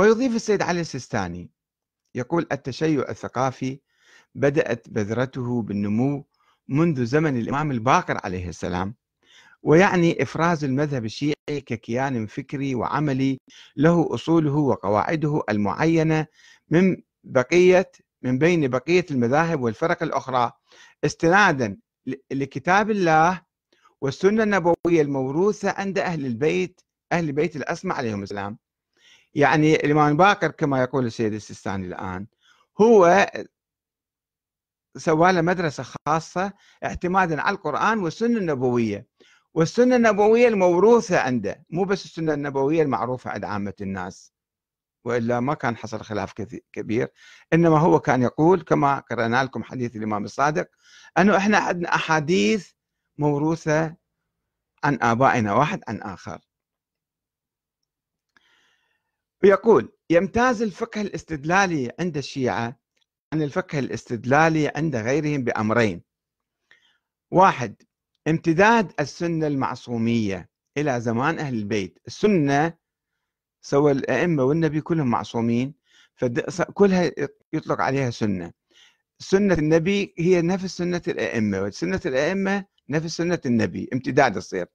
ويضيف السيد علي السيستاني يقول التشيع الثقافي بدأت بذرته بالنمو منذ زمن الإمام الباقر عليه السلام ويعني إفراز المذهب الشيعي ككيان فكري وعملي له أصوله وقواعده المعينة من بقية من بين بقية المذاهب والفرق الأخرى استنادا لكتاب الله والسنة النبوية الموروثة عند أهل البيت أهل البيت الأسمى عليهم السلام. يعني الإمام باكر كما يقول السيد السيستاني الآن هو سوى له مدرسة خاصة اعتمادا على القرآن والسنة النبوية. والسنة النبوية الموروثة عنده مو بس السنة النبوية المعروفة عند عامة الناس وإلا ما كان حصل خلاف كبير إنما هو كان يقول كما قرأنا لكم حديث الإمام الصادق أنه إحنا عندنا أحاديث موروثة عن آبائنا واحد عن آخر. ويقول يمتاز الفقه الاستدلالي عند الشيعة عن الفقه الاستدلالي عند غيرهم بأمرين. واحد امتداد السنة المعصومية إلى زمان أهل البيت. السنة سوى الأئمة والنبي كلهم معصومين فكلها يطلق عليها سنة. سنة النبي هي نفس سنة الأئمة وسنة الأئمة نفس سنة النبي. امتداد الصير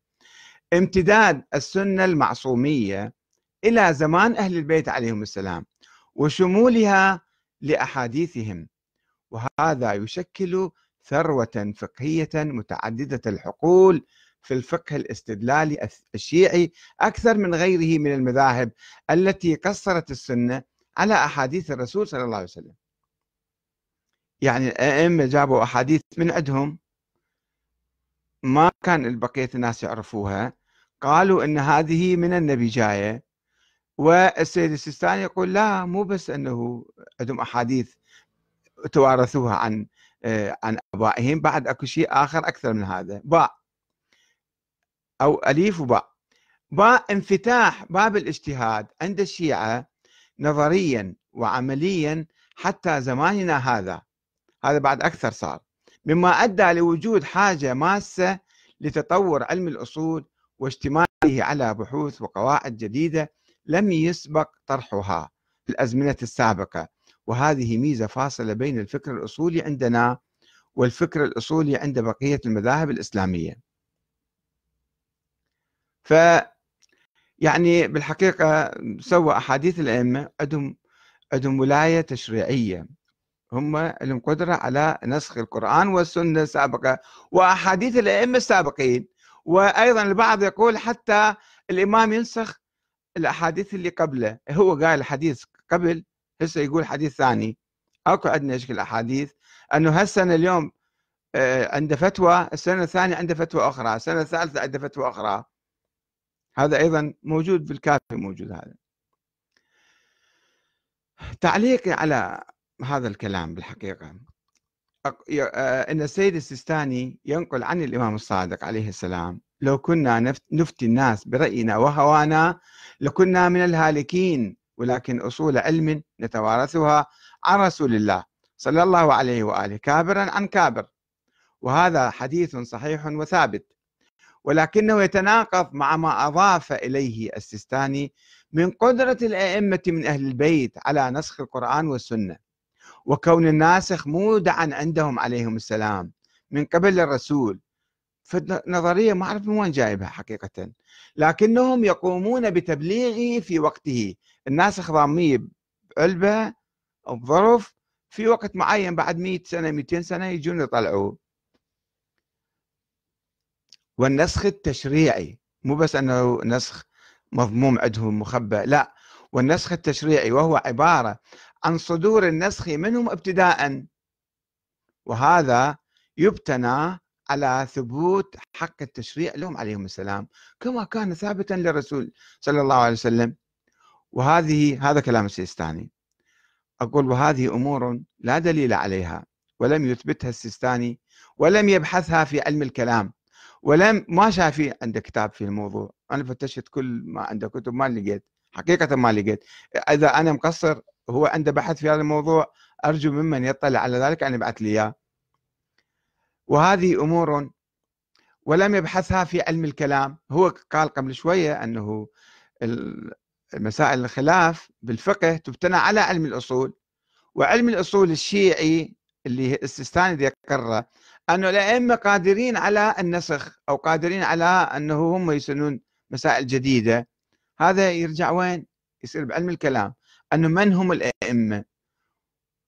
امتداد السنة المعصومية إلى زمان أهل البيت عليهم السلام وشمولها لأحاديثهم وهذا يشكل ثروة فقهية متعددة الحقول في الفقه الاستدلالي الشيعي أكثر من غيره من المذاهب التي قصرت السنة على أحاديث الرسول صلى الله عليه وسلم. يعني الأئمة جابوا أحاديث من عندهم ما كان بقية الناس يعرفوها قالوا أن هذه من النبي جاية والسيد السيستاني يقول لا مو بس أنه عندهم أحاديث توارثوها عن آه، عن أبائهم بعد أكو شيء آخر أكثر من هذا باء أو أليف وباء. باء انفتاح باب الاجتهاد عند الشيعة نظريا وعمليا حتى زماننا هذا. هذا بعد أكثر صار. مما أدى لوجود حاجة ماسة لتطور علم الأصول واشتماله على بحوث وقواعد جديدة لم يسبق طرحها في الأزمنة السابقة. وهذه ميزة فاصلة بين الفكر الأصولي عندنا والفكر الأصولي عند بقية المذاهب الإسلامية. ف يعني بالحقيقة سوى أحاديث الأئمة عندهم عندهم ولاية تشريعية. هم لهم قدرة على نسخ القرآن والسنة السابقة وأحاديث الأئمة السابقين. وأيضا البعض يقول حتى الإمام ينسخ الأحاديث اللي قبله هو قال حديث قبل هسه يقول حديث ثاني. أكو عندنا شكل احاديث أنه هالسنة اليوم آه، عنده فتوى السنة الثانية عنده فتوى أخرى السنة الثالثة عنده فتوى أخرى. هذا أيضا موجود في الكافي موجود هذا. تعليقي على هذا الكلام بالحقيقة. آه، أن السيد السيستاني ينقل عن الإمام الصادق عليه السلام لو كنا نفتي الناس برأينا وهوانا لكنا من الهالكين ولكن أصول علم نتوارثها عن رسول الله صلى الله عليه وآله كابرا عن كابر. وهذا حديث صحيح وثابت ولكنه يتناقض مع ما أضاف إليه السيستاني من قدرة الأئمة من أهل البيت على نسخ القرآن والسنة وكون الناسخ مودعا عندهم عليهم السلام من قبل الرسول. فالنظرية ما أعرف من وين جايبها حقيقة. لكنهم يقومون بتبليغه في وقته. الناسخ ضاميه بعلبة أو بظرف في وقت معين بعد 100 سنة 200 سنة يجون يطلعوه والنسخ التشريعي مو بس أنه نسخ مضموم عندهم مخبى لا. والنسخ التشريعي وهو عبارة عن صدور النسخ منهم ابتداء. وهذا يبتنى على ثبوت حق التشريع لهم عليهم السلام كما كان ثابتا للرسول صلى الله عليه وسلم. وهذه هذا كلام السيستاني. أقول وهذه أمور لا دليل عليها ولم يثبتها السيستاني ولم يبحثها في علم الكلام ولم ما شافي عنده كتاب في الموضوع. أنا فتشت كل ما عنده كتب ما لقيت حقيقة ما لقيت. إذا أنا مقصر هو عنده بحث في هذا الموضوع أرجو ممن يطلع على ذلك أن يبعث لي إياه. وهذه أمور ولم يبحثها في علم الكلام. هو قال قبل شوية أنه مسائل الخلاف بالفقه تبتنى على علم الأصول وعلم الأصول الشيعي اللي السيستاني ذكره أنه الأئمة قادرين على النسخ أو قادرين على أنه هم يسنون مسائل جديدة. هذا يرجع وين؟ يصير بعلم الكلام. أنه من هم الأئمة؟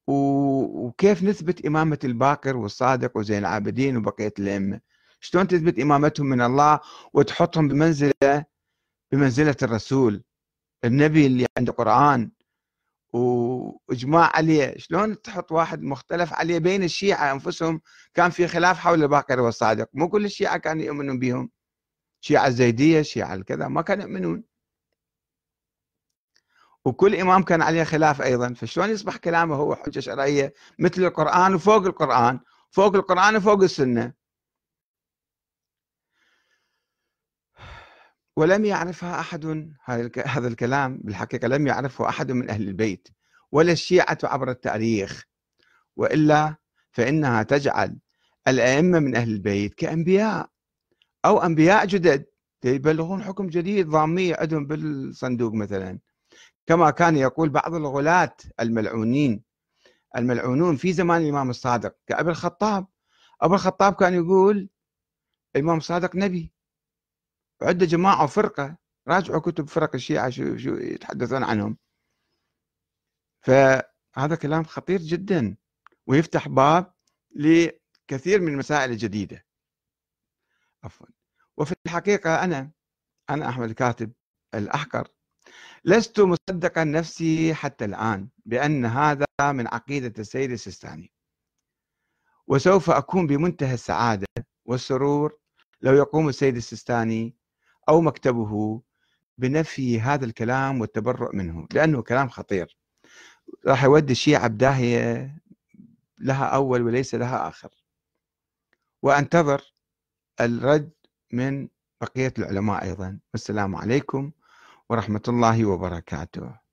وكيف نثبت إمامة الباقر والصادق وزين العابدين وبقية الأئمة؟ شلون تثبت إمامتهم من الله وتحطهم بمنزلة بمنزلة الرسول النبي اللي عنده قرآن؟ وإجماع عليه شلون تحط واحد مختلف عليه بين الشيعة أنفسهم كان في خلاف حول الباقر والصادق؟ مو كل الشيعة كانوا يؤمنون بهم. شيعة الزيدية شيعة الكذا ما كانوا يؤمنون. وكل إمام كان عليه خلاف أيضا. فشلون يصبح كلامه هو حجة شرعية مثل القرآن وفوق القرآن فوق القرآن وفوق السنة. ولم يعرفها أحد هذا الكلام. بالحقيقة لم يعرفه أحد من أهل البيت ولا الشيعة عبر التاريخ. وإلا فإنها تجعل الأئمة من أهل البيت كأنبياء أو أنبياء جدد. يبلغون حكم جديد ضامية عندهم بالصندوق مثلا. كما كان يقول بعض الغلاة الملعونين. الملعونون في زمان الإمام الصادق كأبي الخطاب. أبو الخطاب كان يقول الإمام الصادق نبي. وعنده جماعة وفرقة راجعوا كتب فرق الشيعة شو, شو يتحدثون عنهم. فهذا كلام خطير جدا ويفتح باب لكثير من المسائل الجديدة. عفوا. وفي الحقيقة أنا أنا أحمد الكاتب الأحقر. لست مصدقا نفسي حتى الآن بأن هذا من عقيدة السيد السيستاني. وسوف أكون بمنتهى السعادة والسرور لو يقوم السيد السيستاني أو مكتبه بنفي هذا الكلام والتبرؤ منه لأنه كلام خطير. راح يودي الشيعة بداهية لها أول وليس لها آخر. وأنتظر الرد من بقية العلماء أيضا. والسلام عليكم ورحمة الله وبركاته.